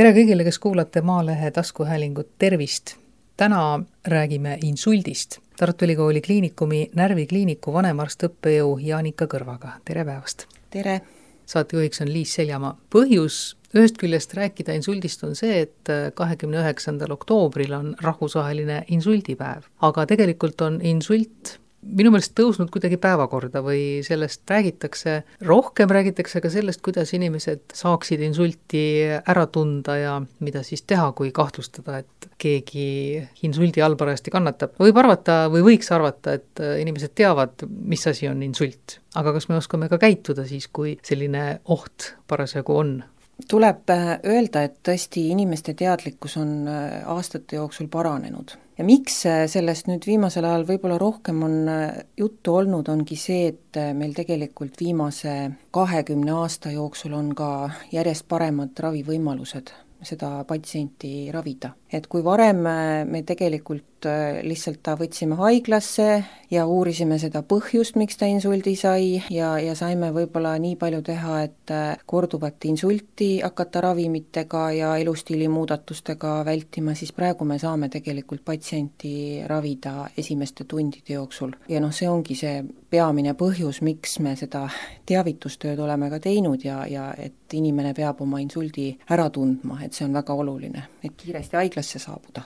tere kõigile, kes kuulate Maalehe taskuhäälingut, tervist! täna räägime insuldist. Tartu Ülikooli Kliinikumi närvikliiniku vanemarst õppejõu Jaanika Kõrvaga, tere päevast! tere! saatejuhiks on Liis Seljamaa. põhjus ühest küljest rääkida insuldist on see, et kahekümne üheksandal oktoobril on rahvusvaheline insuldipäev, aga tegelikult on insult minu meelest tõusnud kuidagi päevakorda või sellest räägitakse, rohkem räägitakse ka sellest, kuidas inimesed saaksid insulti ära tunda ja mida siis teha, kui kahtlustada, et keegi insuldi all parajasti kannatab. võib arvata või võiks arvata, et inimesed teavad, mis asi on insult. aga kas me oskame ka käituda siis, kui selline oht parasjagu on? Tuleb öelda, et tõesti inimeste teadlikkus on aastate jooksul paranenud ja miks äh, sellest nüüd viimasel ajal võib-olla rohkem on äh, juttu olnud, ongi see, et äh, meil tegelikult viimase kahekümne aasta jooksul on ka järjest paremad ravivõimalused seda patsienti ravida. Et kui varem me tegelikult Äh, lihtsalt ta võtsime haiglasse ja uurisime seda põhjust, miks ta insuldi sai ja, ja saime võib-olla nii palju teha, et äh, korduvat insulti hakata ravimitega ja elustiili muudatustega vältima, siis praegu me saame tegelikult patsienti ravida esimeste tundide jooksul. ja noh, see ongi see peamine põhjus, miks me seda teavitustööd oleme ka teinud ja, ja et inimene peab oma insuldi ära tundma, et see on väga oluline, et kiiresti haiglasse saabuda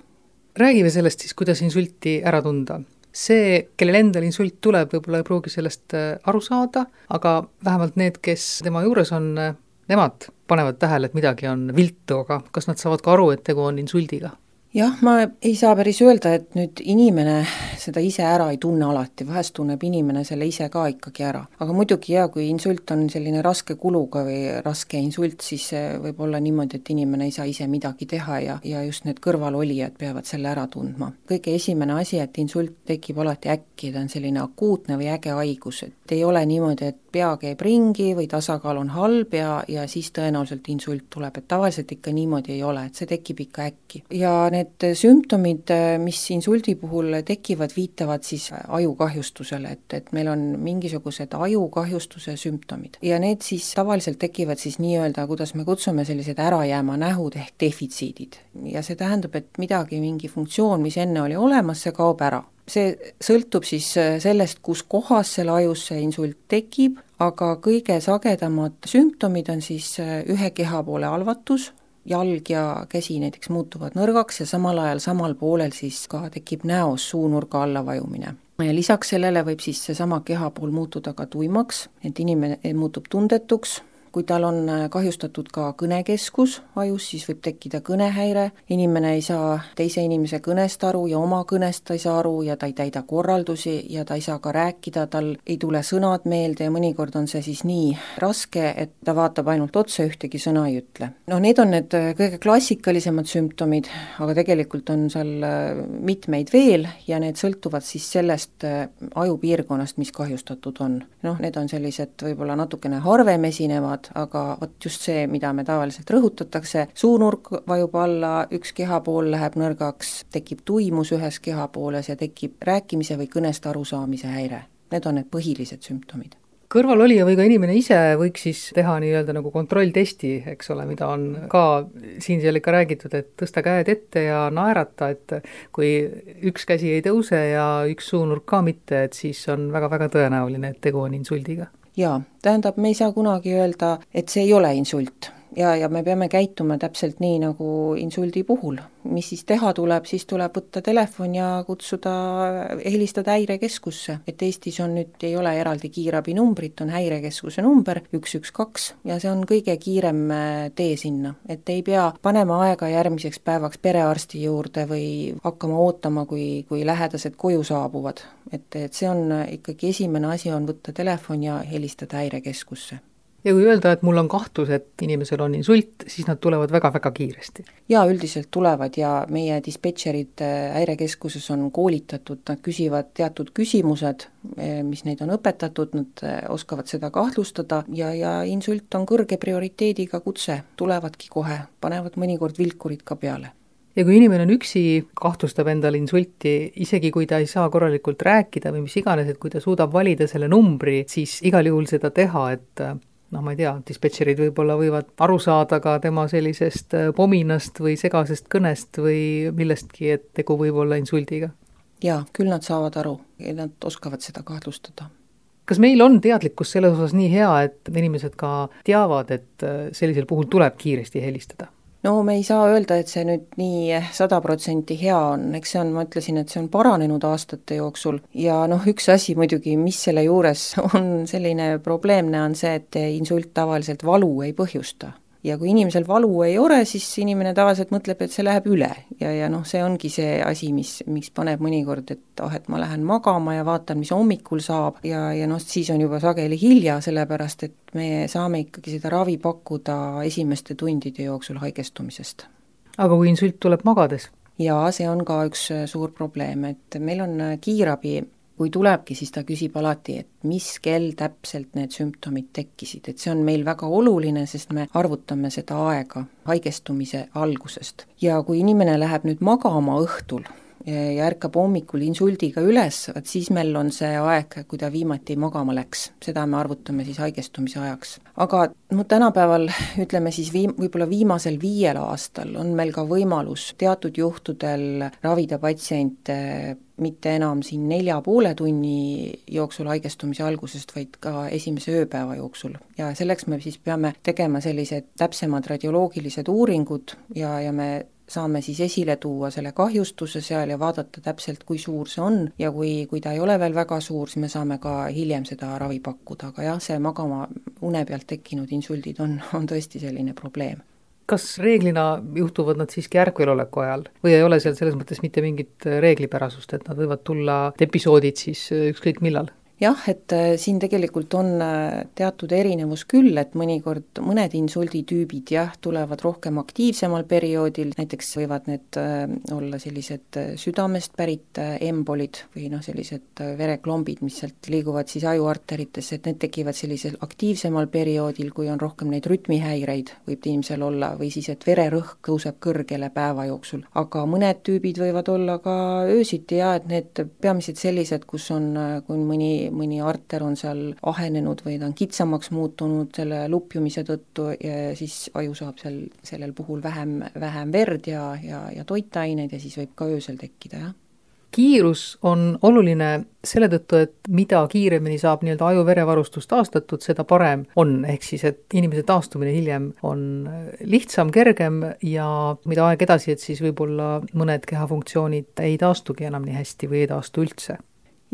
räägime sellest siis, kuidas insulti ära tunda. see, kellel endal insult tuleb, võib-olla ei pruugi sellest äh, aru saada, aga vähemalt need, kes tema juures on, äh, nemad panevad tähele, et midagi on viltu, aga kas nad saavad ka aru, et tegu on insuldiga? Jah, ma ei saa päris öelda, et nüüd inimene seda ise ära ei tunne alati, vahest tunneb inimene selle ise ka ikkagi ära. aga muidugi jaa, kui insult on selline raske kuluga või raske insult, siis võib olla niimoodi, et inimene ei saa ise midagi teha ja, ja just need kõrvalolijad peavad selle ära tundma. kõige esimene asi, et insult tekib alati äkki, ta on selline akuutne või äge haigus, et ei ole niimoodi, et pea käib ringi või tasakaal on halb ja, ja siis tõenäoliselt insult tuleb, et tavaliselt ikka niimoodi ei ole, et see tekib ikka äkki. ja need sümptomid, mis insuldi puhul tekivad, viitavad siis ajukahjustusele, et, et meil on mingisugused ajukahjustuse sümptomid. ja need siis tavaliselt tekivad siis nii-öelda, kuidas me kutsume, sellised ärajääma nähud ehk defitsiidid. ja see tähendab, et midagi, mingi funktsioon, mis enne oli olemas, see kaob ära see sõltub siis äh, sellest, kus kohas selle ajus see insult tekib, aga kõige sagedamad sümptomid on siis äh, ühe kehapoole halvatus, jalg ja käsi näiteks muutuvad nõrgaks ja samal ajal samal poolel siis ka tekib näos suunurga alla vajumine. ja lisaks sellele võib siis seesama kehapool muutuda ka tuimaks, et inimene muutub tundetuks, kui tal on äh, kahjustatud ka kõnekeskus ajus, siis võib tekkida kõnehäire, inimene ei saa teise inimese kõnest aru ja oma kõnest ta ei saa aru ja ta ei täida korraldusi ja ta ei saa ka rääkida, tal ei tule sõnad meelde ja mõnikord on see siis nii raske, et ta vaatab ainult otsa, ühtegi sõna ei ütle. no need on need äh, kõige klassikalisemad sümptomid, aga tegelikult on seal äh, mitmeid veel ja need sõltuvad siis sellest ajupiirkonnast, mis kahjustatud on. noh, need on sellised võib-olla natukene harvem esinevad, teevad, aga vot just see, mida me tavaliselt rõhutatakse, suunurk vajub alla, üks kehapool läheb nõrgaks, tekib tuimus ühes kehapooles ja tekib rääkimise või kõnest arusaamise häire. Need on need põhilised sümptomid kõrvalolija või ka inimene ise võiks siis teha nii-öelda nagu kontrolltesti, eks ole, mida on ka siin-seal ikka räägitud, et tõsta käed ette ja naerata, et kui üks käsi ei tõuse ja üks suunurk ka mitte, et siis on väga-väga tõenäoline, et tegu on insuldiga jaa, tähendab, me ei saa kunagi öelda, et see ei ole insult ja, ja me peame käituma täpselt nii, nagu insuldi puhul. mis siis teha tuleb, siis tuleb võtta telefon ja kutsuda, helistada häirekeskusse, et Eestis on nüüd, ei ole eraldi kiirabinumbrit, on häirekeskuse number üks, üks, kaks ja see on kõige kiirem äh, tee sinna, et ei pea panema aega järgmiseks päevaks perearsti juurde või hakkama ootama, kui, kui lähedased koju saabuvad. et, et see on äh, ikkagi esimene asi, on võtta telefon ja helistada häirekeskusse ja kui öelda, et mul on kahtlus, et inimesel on insult, siis nad tulevad väga-väga kiiresti? jaa, üldiselt tulevad ja meie dispetšerid äh, häirekeskuses on koolitatud, nad küsivad teatud küsimused, äh, mis neid on õpetatud, nad äh, oskavad seda kahtlustada ja, ja insult on kõrge prioriteediga kutse, tulevadki kohe, panevad mõnikord vilkurid ka peale ja kui inimene on üksi, kahtlustab endal insulti, isegi kui ta ei saa korralikult rääkida või mis iganes, et kui ta suudab valida selle numbri, siis igal juhul seda teha, et noh, ma ei tea, dispetšerid võib-olla võivad aru saada ka tema sellisest äh, pominast või segasest kõnest või millestki, et tegu võib olla insuldiga? jaa, küll nad saavad aru ja nad oskavad seda kahtlustada kas meil on teadlikkus selles osas nii hea, et inimesed ka teavad, et äh, sellisel puhul tuleb kiiresti helistada? No me ei saa öelda, et see nüüd nii sada protsenti hea on, eks see on, ma ütlesin, et see on paranenud aastate jooksul. Ja noh, üks asi muidugi, mis selle juures on selline probleemne, on see, et insult tavaliselt valu ei põhjusta ja kui inimesel valu ei ole, siis inimene tavaliselt mõtleb, et see läheb üle ja, ja noh, see ongi see asi, mis, miks paneb mõnikord, et ah, et ma lähen magama ja vaatan, mis hommikul saab ja, ja noh, siis on juba sageli hilja, sellepärast et me saame ikkagi seda ravi pakkuda esimeste tundide jooksul haigestumisest. aga kui insult tuleb magades? jaa, see on ka üks suur probleem, et meil on kiirabi kui tulebki, siis ta küsib alati, et mis kell täpselt need sümptomid tekkisid, et see on meil väga oluline, sest me arvutame seda aega haigestumise algusest. ja kui inimene läheb nüüd magama õhtul, ja ärkab hommikul insuldiga üles, vot siis meil on see aeg, kui ta viimati magama läks, seda me arvutame siis haigestumise ajaks. aga no tänapäeval, ütleme siis viim-, võib-olla viimasel viiel aastal on meil ka võimalus teatud juhtudel ravida patsiente mitte enam siin nelja poole tunni jooksul haigestumise algusest, vaid ka esimese ööpäeva jooksul. ja selleks me siis peame tegema sellised täpsemad radioloogilised uuringud ja, ja me saame siis esile tuua selle kahjustuse seal ja vaadata täpselt, kui suur see on. Ja kui, kui ta ei ole veel väga suur, siis me saame ka hiljem seda ravi pakkuda, aga jah, see magama une pealt tekkinud insuldid on, on tõesti selline probleem. Kas reeglina juhtuvad nad siiski ärkveloleku ajal või ei ole seal selles mõttes mitte mingit reeglipärasust, et nad võivad tulla, episoodid siis ükskõik millal? Jah, et äh, siin tegelikult on äh, teatud erinevus küll, et mõnikord mõned insulditüübid jah, tulevad rohkem aktiivsemal perioodil, näiteks võivad need äh, olla sellised südamest pärit embolid või noh, sellised vereklombid, mis sealt liiguvad siis ajuarteritesse, et need tekivad sellisel aktiivsemal perioodil, kui on rohkem neid rütmihäireid, võib inimesel olla, või siis et vererõhk tõuseb kõrgele päeva jooksul. aga mõned tüübid võivad olla ka öösiti ja et need peamiselt sellised, kus on, kui mõni mõni arter on seal ahenenud või ta on kitsamaks muutunud selle lupjumise tõttu ja siis aju saab seal sellel puhul vähem, vähem verd ja, ja, ja toitaineid ja siis võib ka öösel tekkida, jah. Kiirus on oluline selle tõttu, et mida kiiremini saab nii-öelda aju-verevarustus taastatud, seda parem on, ehk siis et inimese taastumine hiljem on lihtsam, kergem ja mida aeg edasi, et siis võib-olla mõned kehafunktsioonid ei taastugi enam nii hästi või ei taastu üldse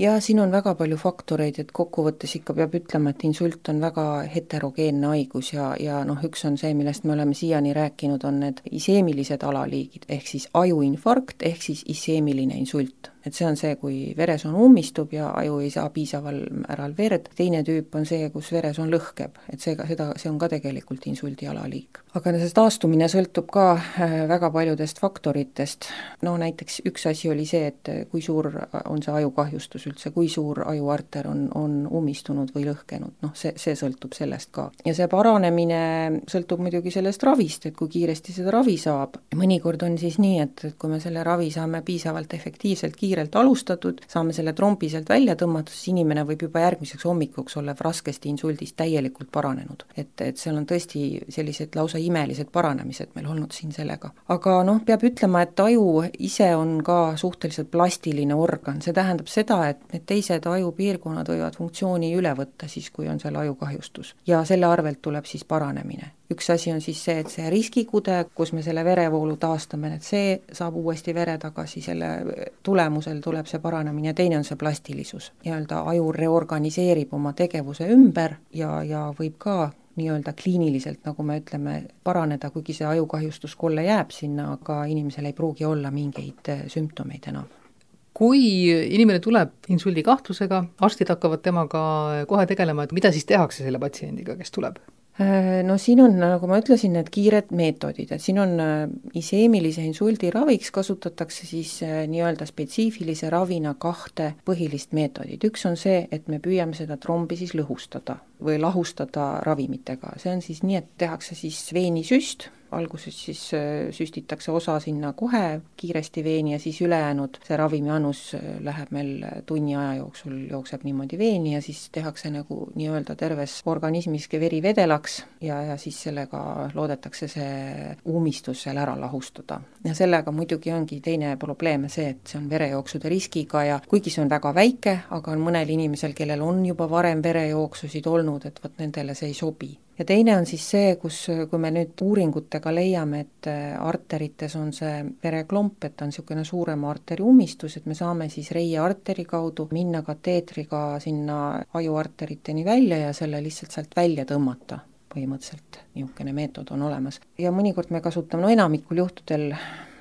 ja siin on väga palju faktoreid, et kokkuvõttes ikka peab ütlema, et insult on väga heterogeenne haigus ja, ja noh, üks on see, millest me oleme siiani rääkinud, on need iseemilised alaliigid, ehk siis ajuinfarkt, ehk siis iseemiline insult et see on see, kui veresoon ummistub ja aju ei saa piisaval määral verd, teine tüüp on see, kus veresoon lõhkeb, et seega seda, see on ka tegelikult insuldi alaliik. aga see taastumine sõltub ka äh, väga paljudest faktoritest, no näiteks üks asi oli see, et kui suur on see ajukahjustus üldse, kui suur ajuarter on, on ummistunud või lõhkenud, noh see, see sõltub sellest ka. ja see paranemine sõltub muidugi sellest ravist, et kui kiiresti seda ravi saab, mõnikord on siis nii, et, et kui me selle ravi saame piisavalt efektiivselt kiiresti kiirelt alustatud, saame selle trombi sealt välja tõmmatud, siis inimene võib juba järgmiseks hommikuks olla raskest insuldist täielikult paranenud. et, et seal on tõesti sellised lausa imelised paranemised meil olnud siin sellega. aga noh, peab ütlema, et aju ise on ka suhteliselt plastiline organ, see tähendab seda, et need teised ajupiirkonnad võivad funktsiooni üle võtta siis, kui on seal ajukahjustus. ja selle arvelt tuleb siis paranemine üks asi on siis see, et see riskikude, kus me selle verevoolu taastame, et see saab uuesti vere tagasi, selle tulemusel tuleb see paranemine teine on see plastilisus. nii-öelda aju reorganiseerib oma tegevuse ümber ja, ja võib ka nii-öelda kliiniliselt, nagu me ütleme, paraneda, kuigi see ajukahjustuskolle jääb sinna, aga inimesel ei pruugi olla mingeid sümptomeid enam kui inimene tuleb insuldi kahtlusega, arstid hakkavad temaga kohe tegelema, et mida siis tehakse selle patsiendiga, kes tuleb? Äh, no siin on, nagu ma ütlesin, need kiired meetodid, et siin on äh, iseemilise insuldi raviks kasutatakse siis äh, nii-öelda spetsiifilise ravina kahte põhilist meetodit, üks on see, et me püüame seda trombi siis lõhustada või lahustada ravimitega, see on siis nii, et tehakse siis veenisüst, alguses siis äh, süstitakse osa sinna kohe kiiresti veeni ja siis ülejäänud, see ravimiannus äh, läheb meil tunni aja jooksul, jookseb niimoodi veeni ja siis tehakse nagu nii-öelda terves organismis veri vedelaks ja, ja siis sellega loodetakse see ummistus seal ära lahustada. ja sellega muidugi ongi teine probleem see, et see on verejooksude riskiga ja kuigi see on väga väike, aga on mõnel inimesel, kellel on juba varem verejooksusid olnud, et vot nendele see ei sobi ja teine on siis see, kus, kui me nüüd uuringutega leiame, et äh, arterites on see vereklomp, et on niisugune suurema arteri ummistus, et me saame siis reie arteri kaudu minna kateetriga sinna ajuarteriteni välja ja selle lihtsalt sealt välja tõmmata põhimõtteliselt niisugune meetod on olemas. ja mõnikord me kasutame, no enamikul juhtudel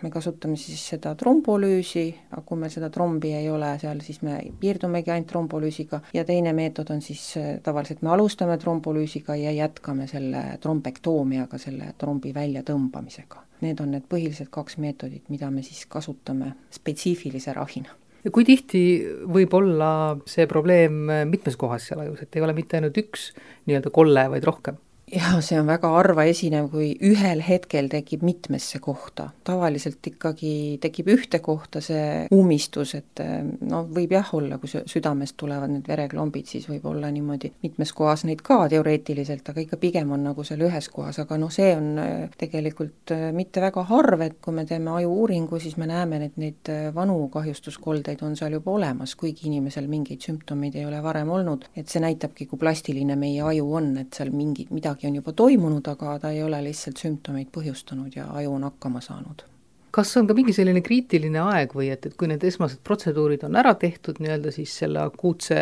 me kasutame siis seda trombolüüsi, aga kui meil seda trombi ei ole seal, siis me piirdumegi ainult trombolüüsiga ja teine meetod on siis äh, tavaliselt me alustame trombolüüsiga ja jätkame selle trombektoomiaga, selle trombi väljatõmbamisega. Need on need põhilised kaks meetodit, mida me siis kasutame spetsiifilise ravina ja kui tihti võib olla see probleem mitmes kohas seal ajus, et ei ole mitte ainult üks nii-öelda kolle, vaid rohkem? Jaa, see on väga harva esinev, kui ühel hetkel tekib mitmesse kohta. tavaliselt ikkagi tekib ühte kohta see ummistus, et no võib jah olla, kui südamest tulevad need vereklombid, siis võib olla niimoodi mitmes kohas neid ka teoreetiliselt, aga ikka pigem on nagu seal ühes kohas, aga noh, see on äh, tegelikult äh, mitte väga harv, et kui me teeme aju-uuringu, siis me näeme, et neid vanu kahjustuskoldeid on seal juba olemas, kuigi inimesel mingeid sümptomeid ei ole varem olnud, et see näitabki, kui plastiline meie aju on, et seal mingi, midagi midagi on juba toimunud, aga ta ei ole lihtsalt sümptomeid põhjustanud ja aju on hakkama saanud kas on ka mingi selline kriitiline aeg või et, et kui need esmased protseduurid on ära tehtud nii-öelda siis selle akuutse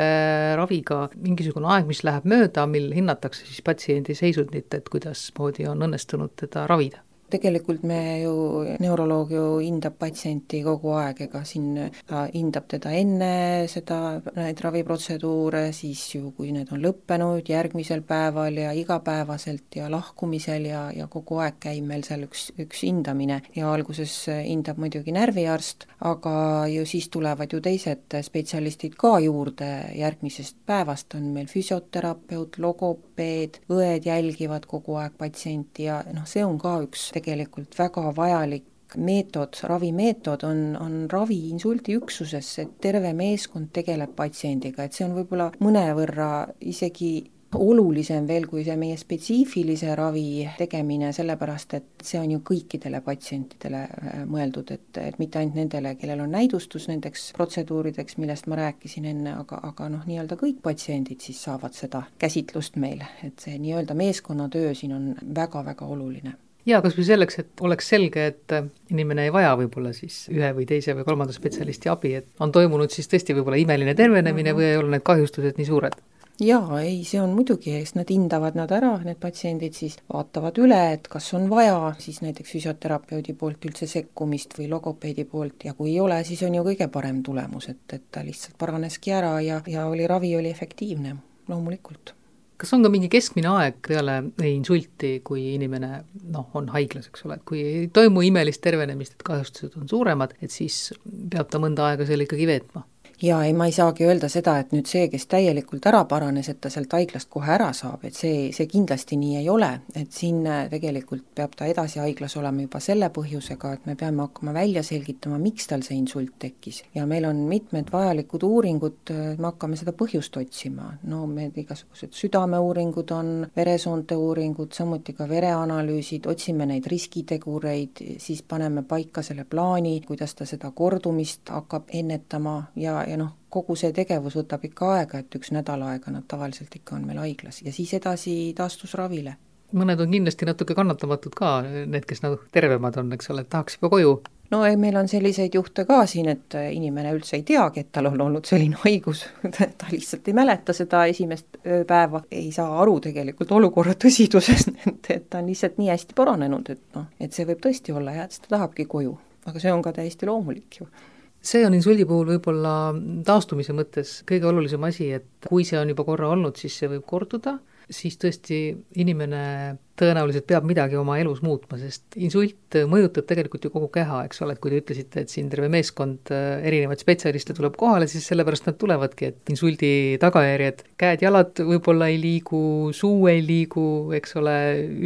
raviga, mingisugune aeg, mis läheb mööda, mil hinnatakse siis patsiendi seisundit, et kuidasmoodi on õnnestunud teda ravida? Tegelikult me ju, neuroloog ju hindab patsienti kogu aeg, ega siin ta hindab teda enne seda, neid raviprotseduure, siis ju kui need on lõppenud, järgmisel päeval ja igapäevaselt ja lahkumisel ja, ja kogu aeg käib meil seal üks, üks hindamine. Ja alguses hindab muidugi närviarst, aga ju siis tulevad ju teised spetsialistid ka juurde, järgmisest päevast on meil füsioterapeut, logopeed, õed jälgivad kogu aeg patsienti ja noh, see on ka üks tegelikult väga vajalik meetod, ravimeetod on, on ravi insuldiüksuses, et terve meeskond tegeleb patsiendiga, et see on võib-olla mõnevõrra isegi olulisem veel kui see meie spetsiifilise ravi tegemine, sellepärast et see on ju kõikidele patsientidele äh, mõeldud, et, et mitte ainult nendele, kellel on näidustus nendeks protseduurideks, millest ma rääkisin enne, aga, aga noh, nii-öelda kõik patsiendid siis saavad seda käsitlust meil, et see nii-öelda meeskonnatöö siin on väga-väga oluline jaa, kas või selleks, et oleks selge, et äh, inimene ei vaja võib-olla siis ühe või teise või kolmanda spetsialisti abi, et on toimunud siis tõesti võib-olla imeline tervenemine või ei ole need kahjustused nii suured? jaa, ei, see on muidugi, eks nad hindavad nad ära, need patsiendid siis vaatavad üle, et kas on vaja siis näiteks füsioterapeudi poolt üldse sekkumist või logopeedi poolt ja kui ei ole, siis on ju kõige parem tulemus, et, et ta lihtsalt paraneski ära ja, ja oli, ravi oli efektiivne, loomulikult kas on ka mingi keskmine aeg peale insulti, kui inimene noh, on haiglas, eks ole, et kui ei toimu imelist tervenemist, et kahjustused on suuremad, et siis peab ta mõnda aega seal ikkagi veetma? Jaa, ei ma ei saagi öelda seda, et nüüd see, kes täielikult ära paranes, et ta sealt haiglast kohe ära saab, et see, see kindlasti nii ei ole, et siin äh, tegelikult peab ta edasi haiglas olema juba selle põhjusega, et me peame hakkama välja selgitama, miks tal see insult tekkis. ja meil on mitmed vajalikud uuringud, äh, me hakkame seda põhjust otsima, no meil igasugused südameuuringud on, veresoonte uuringud, samuti ka vereanalüüsid, otsime neid riskitegureid, siis paneme paika selle plaani, kuidas ta seda kordumist hakkab ennetama ja, ja noh, kogu see tegevus võtab ikka aega, et üks nädal aega nad tavaliselt ikka on meil haiglas ja siis edasi taastusravile. mõned on kindlasti natuke kannatamatud ka, need, kes nagu tervemad on, eks ole, tahaks juba koju no ei, meil on selliseid juhte ka siin, et inimene üldse ei teagi, et tal on olnud selline haigus ta lihtsalt ei mäleta seda esimest päeva, ei saa aru tegelikult olukorra tõsidusest, et, et ta on lihtsalt nii hästi paranenud, et noh, et see võib tõesti olla jah, et siis ta tahabki koju. aga see on ka täiesti loomulik ju see on insuldi puhul võib-olla taastumise mõttes kõige olulisem asi, et kui see on juba korra olnud, siis see võib korduda siis tõesti inimene tõenäoliselt peab midagi oma elus muutma, sest insult mõjutab tegelikult ju kogu keha, eks ole, et kui te ütlesite, et siin terve meeskond äh, erinevaid spetsialiste tuleb kohale, siis sellepärast nad tulevadki, et insuldi tagajärjed, käed-jalad võib-olla ei liigu, suu ei liigu, eks ole,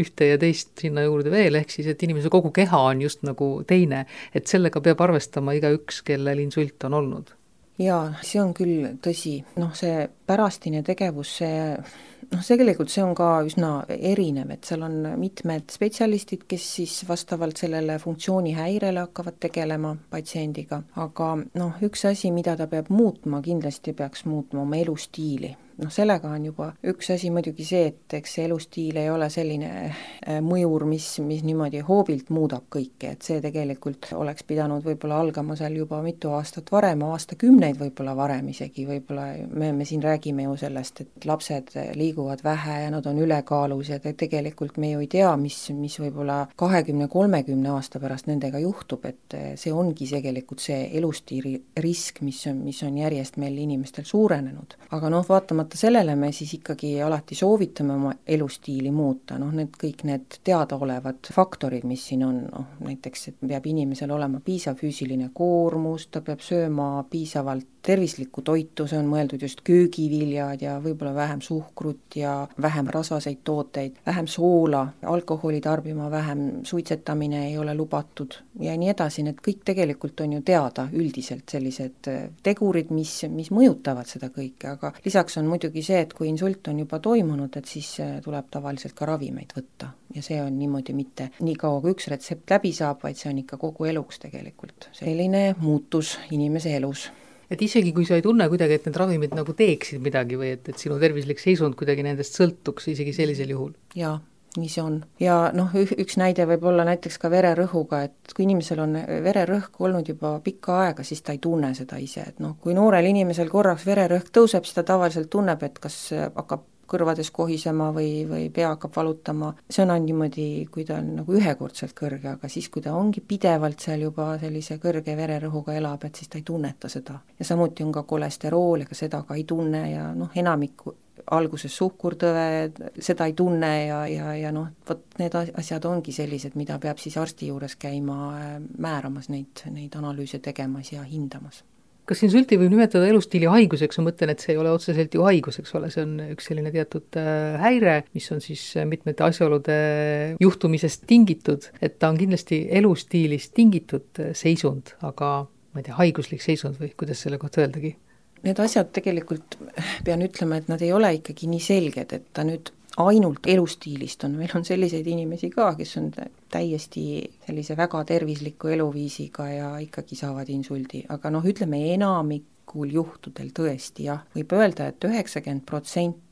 ühte ja teist sinna juurde veel, ehk siis et inimese kogu keha on just nagu teine, et sellega peab arvestama igaüks, kellel insult on olnud. Jaa, see on küll tõsi, noh see pärastine tegevus, see noh, tegelikult see on ka üsna erinev, et seal on mitmed spetsialistid, kes siis vastavalt sellele funktsioonihäirele hakkavad tegelema patsiendiga, aga noh, üks asi, mida ta peab muutma, kindlasti peaks muutma oma elustiili noh, sellega on juba üks asi muidugi see, et eks see elustiil ei ole selline äh, mõjur, mis, mis niimoodi hoobilt muudab kõike, et see tegelikult oleks pidanud võib-olla algama seal juba mitu aastat varem, aastakümneid võib-olla varem isegi, võib-olla me, me siin räägime ju sellest, et lapsed liiguvad vähe ja nad on ülekaalus ja te tegelikult me ju ei tea, mis, mis võib-olla kahekümne, kolmekümne aasta pärast nendega juhtub, et see ongi tegelikult see elustiili risk, mis on, mis on järjest meil inimestel suurenenud. aga noh, vaatamata vaatamata sellele me siis ikkagi alati soovitame oma elustiili muuta, noh need kõik need teadaolevad faktorid, mis siin on, noh näiteks, et peab inimesel olema piisav füüsiline koormus, ta peab sööma piisavalt tervislikku toitu, see on mõeldud just köögiviljad ja võib-olla vähem suhkrut ja vähem rasvaseid tooteid, vähem soola, alkoholi tarbima vähem, suitsetamine ei ole lubatud ja nii edasi, need kõik tegelikult on ju teada üldiselt sellised äh, tegurid, mis, mis mõjutavad seda kõike, aga lisaks on muidugi see, et kui insult on juba toimunud, et siis äh, tuleb tavaliselt ka ravimeid võtta ja see on niimoodi mitte nii kaua, kui üks retsept läbi saab, vaid see on ikka kogu eluks tegelikult. Selline muutus inimese elus et isegi kui sa ei tunne kuidagi, et need ravimid nagu teeksid midagi või et, et sinu tervislik seisund kuidagi nendest sõltuks isegi sellisel juhul? jaa, nii see on. ja noh, üks näide võib olla näiteks ka vererõhuga, et kui inimesel on vererõhk olnud juba pikka aega, siis ta ei tunne seda ise, et noh, kui noorel inimesel korraks vererõhk tõuseb, siis ta tavaliselt tunneb, et kas hakkab kõrvades kohisema või, või pea hakkab valutama, see on ainult niimoodi, kui ta on nagu ühekordselt kõrge, aga siis, kui ta ongi pidevalt seal juba sellise kõrge vererõhuga elab, et siis ta ei tunneta seda. ja samuti on ka kolesterool, ega seda ka ei tunne ja noh, enamik alguses suhkurtõve, seda ei tunne ja, ja, ja noh, vot need asjad ongi sellised, mida peab siis arsti juures käima määramas neid, neid analüüse tegemas ja hindamas kas insulti võib nimetada elustiili haiguseks, ma mõtlen, et see ei ole otseselt ju haigus, eks ole, see on üks selline teatud äh, häire, mis on siis äh, mitmete asjaolude juhtumisest tingitud, et ta on kindlasti elustiilist tingitud äh, seisund, aga ma ei tea, haiguslik seisund või kuidas selle kohta öeldagi? Need asjad tegelikult, pean ütlema, et nad ei ole ikkagi nii selged, et ta nüüd ainult elustiilist on, meil on selliseid inimesi ka, kes on täiesti sellise väga tervisliku eluviisiga ja ikkagi saavad insuldi, aga noh, ütleme enamikul juhtudel tõesti jah, võib öelda et, et üheksakümmend protsenti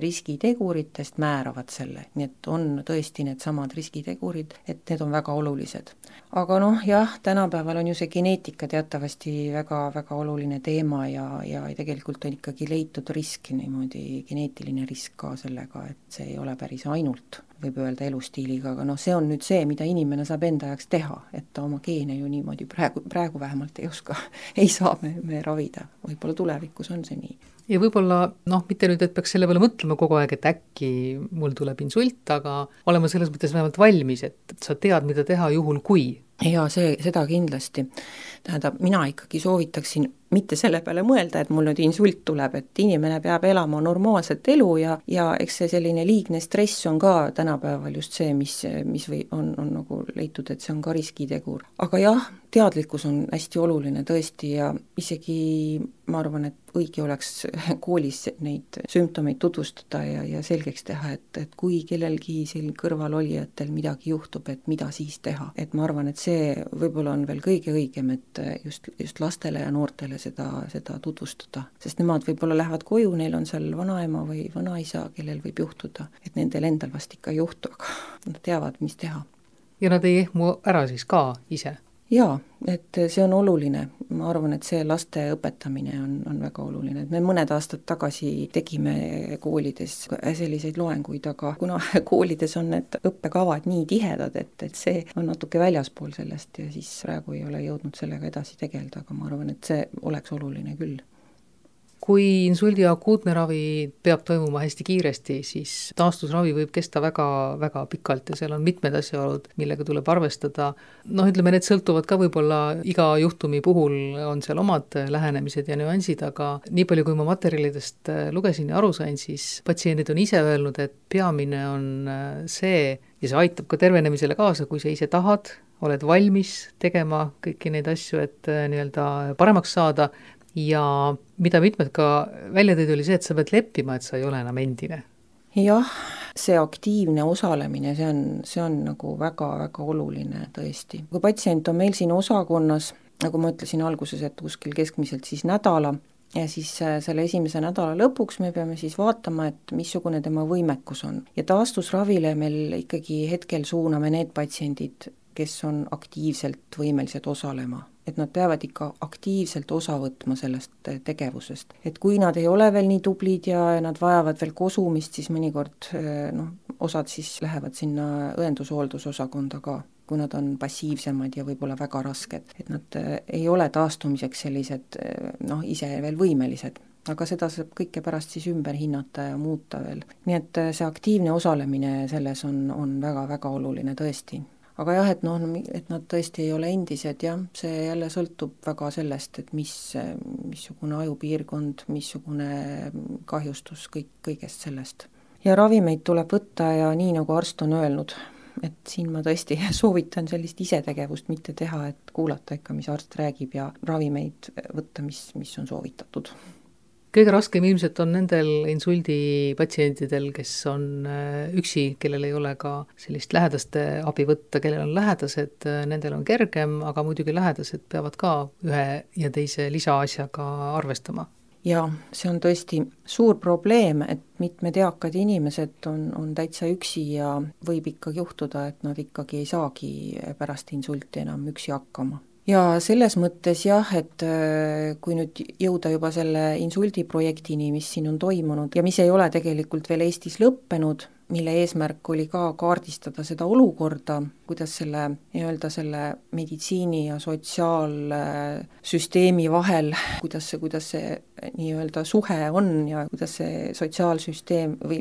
riskiteguritest määravad selle, nii et on tõesti needsamad riskitegurid, et need on väga olulised. Aga noh, jah, tänapäeval on ju see geneetika teatavasti väga-väga oluline teema ja, ja tegelikult on ikkagi leitud risk niimoodi, geneetiline risk ka sellega, et see ei ole päris ainult, võib öelda, elustiiliga, aga noh, see on nüüd see, mida inimene saab enda jaoks teha, et ta oma geene ju niimoodi praegu, praegu vähemalt ei oska, ei saa me, me ravida, võib-olla tulevikus on see nii ja võib-olla noh, mitte nüüd, et peaks selle peale mõtlema kogu aeg, et äkki mul tuleb insult, aga olema selles mõttes vähemalt valmis, et sa tead, mida teha juhul, kui. Jaa, see, seda kindlasti. tähendab, mina ikkagi soovitaksin mitte selle peale mõelda, et mul nüüd insult tuleb, et inimene peab elama normaalset elu ja, ja eks see selline liigne stress on ka tänapäeval just see, mis, mis või on, on nagu leitud, et see on ka riskitegur. aga jah, teadlikkus on hästi oluline tõesti ja isegi ma arvan, et õige oleks koolis neid sümptomeid tutvustada ja, ja selgeks teha, et, et kui kellelgi siin kõrvalolijatel midagi juhtub, et mida siis teha. et ma arvan, et see võib-olla on veel kõige õigem, et just, just lastele ja noortele seda, seda tutvustada. sest nemad võib-olla lähevad koju, neil on seal vanaema või vanaisa, kellel võib juhtuda, et nendel endal vast ikka ei juhtu, aga nad teavad, mis teha. ja nad ei ehmu ära siis ka ise? Jaa, et see on oluline, ma arvan, et see laste õpetamine on, on väga oluline, et me mõned aastad tagasi tegime koolides selliseid loenguid, aga kuna koolides on need õppekavad nii tihedad, et, et see on natuke väljaspool sellest ja siis praegu ei ole jõudnud sellega edasi tegeleda, aga ma arvan, et see oleks oluline küll kui insuldi akuutne ravi peab toimuma hästi kiiresti, siis taastusravi võib kesta väga, väga pikalt ja seal on mitmed asjaolud, millega tuleb arvestada. noh, ütleme, need sõltuvad ka võib-olla iga juhtumi puhul on seal omad lähenemised ja nüansid, aga nii palju, kui ma materjalidest lugesin ja aru sain, siis patsiendid on ise öelnud, et peamine on see ja see aitab ka tervenemisele kaasa, kui sa ise tahad, oled valmis tegema kõiki neid asju, et nii-öelda paremaks saada ja mida mitmed ka välja tõid, oli see, et sa pead leppima, et sa ei ole enam endine. jah, see aktiivne osalemine, see on, see on nagu väga-väga oluline tõesti. kui patsient on meil siin osakonnas, nagu ma ütlesin alguses, et kuskil keskmiselt siis nädala, ja siis äh, selle esimese nädala lõpuks me peame siis vaatama, et missugune tema võimekus on. ja taastusravile meil ikkagi hetkel suuname need patsiendid, kes on aktiivselt võimelised osalema et nad peavad ikka aktiivselt osa võtma sellest eh, tegevusest. et kui nad ei ole veel nii tublid ja, nad vajavad veel kosumist, siis mõnikord eh, noh, osad siis lähevad sinna õendushooldusоsakonda ka, kui nad on passiivsemad ja võib-olla väga rasked, et nad eh, ei ole taastumiseks sellised noh, ise veel võimelised aga seda saab kõike pärast siis ümber hinnata ja muuta veel. nii et see aktiivne osalemine selles on, on väga-väga oluline tõesti aga jah, et noh, et nad tõesti ei ole endised, jah, see jälle sõltub väga sellest, et mis, missugune ajupiirkond, missugune kahjustus, kõik, kõigest sellest. ja ravimeid tuleb võtta ja nii, nagu arst on öelnud, et siin ma tõesti soovitan sellist isetegevust mitte teha, et kuulata ikka, mis arst räägib ja ravimeid võtta, mis, mis on soovitatud kõige raskem ilmselt on nendel insuldipatsientidel, kes on äh, üksi, kellel ei ole ka sellist lähedaste abi võtta, kellel on lähedased, äh, nendel on kergem, aga muidugi lähedased peavad ka ühe ja teise lisaasjaga arvestama. Jaa, see on tõesti suur probleem, et mitmed eakad inimesed on, on täitsa üksi ja võib ikkagi juhtuda, et nad ikkagi ei saagi pärast insulti enam üksi hakkama ja selles mõttes jah, et äh, kui nüüd jõuda juba selle insuldiprojektini, mis siin on toimunud ja mis ei ole tegelikult veel Eestis lõppenud, mille eesmärk oli ka kaardistada seda olukorda, kuidas selle nii-öelda selle meditsiini ja sotsiaalsüsteemi vahel, kuidas see, kuidas see nii-öelda suhe on ja kuidas see sotsiaalsüsteem või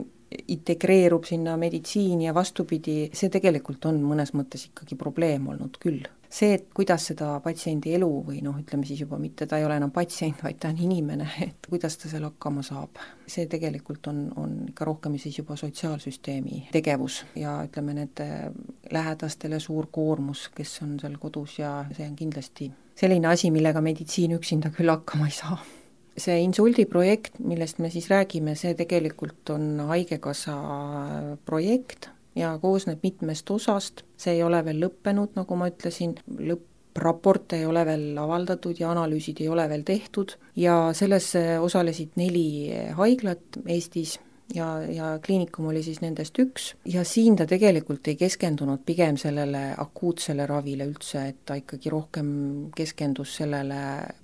integreerub sinna meditsiini ja vastupidi, see tegelikult on mõnes mõttes ikkagi probleem olnud küll see, et kuidas seda patsiendi elu või noh, ütleme siis juba mitte, ta ei ole enam patsient, vaid ta on inimene, et kuidas ta seal hakkama saab, see tegelikult on, on ikka rohkem siis juba sotsiaalsüsteemi tegevus ja ütleme, need lähedastele suur koormus, kes on seal kodus ja see on kindlasti selline asi, millega meditsiin üksinda küll hakkama ei saa. see insuldi projekt, millest me siis räägime, see tegelikult on Haigekassa projekt, ja koosneb mitmest osast, see ei ole veel lõppenud, nagu ma ütlesin, lõppraport ei ole veel avaldatud ja analüüsid ei ole veel tehtud. Ja selles osalesid neli haiglat Eestis ja, ja kliinikum oli siis nendest üks. Ja siin ta tegelikult ei keskendunud pigem sellele akuutsele ravile üldse, et ta ikkagi rohkem keskendus sellele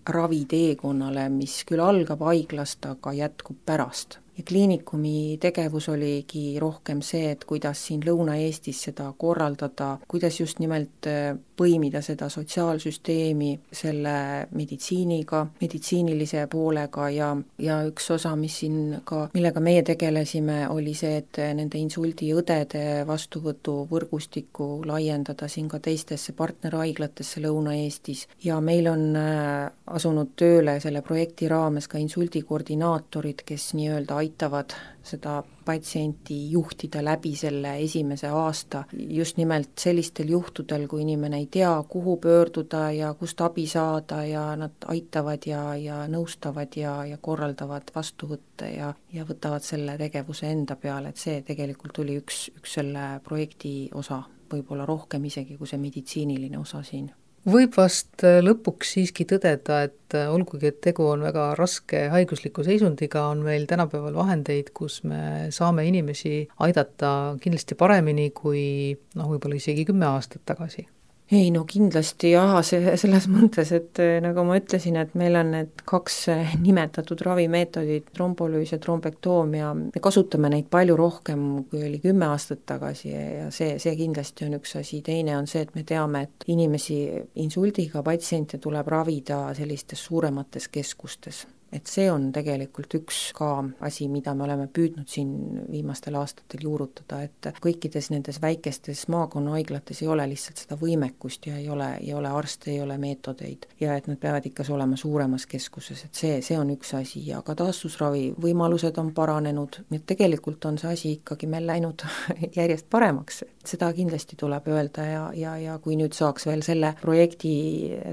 raviteekonnale, mis küll algab haiglast, aga jätkub pärast ja kliinikumi tegevus oligi rohkem see, et kuidas siin Lõuna-Eestis seda korraldada, kuidas just nimelt äh, põimida seda sotsiaalsüsteemi selle meditsiiniga, meditsiinilise poolega ja, ja üks osa, mis siin ka, millega meie tegelesime, oli see, et nende insuldiõdede vastuvõtuvõrgustikku laiendada siin ka teistesse partnerhaiglatesse Lõuna-Eestis. Ja meil on äh, asunud tööle selle projekti raames ka insuldikoordinaatorid, kes nii-öelda aitavad seda patsienti juhtida läbi selle esimese aasta. Just nimelt sellistel juhtudel, kui inimene ei tea, kuhu pöörduda ja kust abi saada ja nad aitavad ja, ja nõustavad ja, ja korraldavad vastuvõtte ja, ja võtavad selle tegevuse enda peale, et see tegelikult oli üks, üks selle projekti osa, võib-olla rohkem isegi kui see meditsiiniline osa siin võib vast äh, lõpuks siiski tõdeda, et äh, olgugi, et tegu on väga raske haigusliku seisundiga, on meil tänapäeval vahendeid, kus me saame inimesi aidata kindlasti paremini kui noh, võib-olla isegi kümme aastat tagasi ei no kindlasti jaa, see selles mõttes, et eh, nagu ma ütlesin, et meil on need kaks eh, nimetatud ravimeetodit, trombolüüs ja trombektoomia, me kasutame neid palju rohkem, kui oli kümme aastat tagasi ja see, see kindlasti on üks asi, teine on see, et me teame, et inimesi, insuldiga patsiente tuleb ravida sellistes suuremates keskustes et see on tegelikult üks ka asi, mida me oleme püüdnud siin viimastel aastatel juurutada, et kõikides nendes väikestes maakonnahaiglates ei ole lihtsalt seda võimekust ja ei ole, ei ole arste, ei ole meetodeid ja et nad peavad ikka olema suuremas keskuses, et see, see on üks asi ja ka taastusravi võimalused on paranenud, nii et tegelikult on see asi ikkagi meil läinud järjest paremaks, seda kindlasti tuleb öelda ja, ja, ja kui nüüd saaks veel selle projekti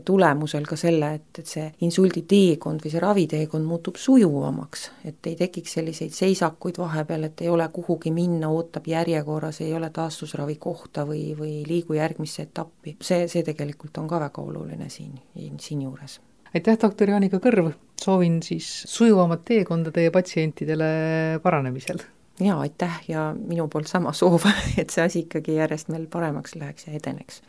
tulemusel ka selle, et, et see insulditeekond või see raviteekond teekond muutub sujuvamaks, et ei tekiks selliseid seisakuid vahepeal, et ei ole kuhugi minna, ootab järjekorras, ei ole taastusravi kohta või, või liigu järgmisse etappi. see, see tegelikult on ka väga oluline siin, siinjuures. aitäh, doktor Jaanika Kõrv, soovin siis sujuvamat teekonda teie patsientidele paranemisel jaa, aitäh ja minu poolt sama soov, et see asi ikkagi järjest meil paremaks läheks ja edeneks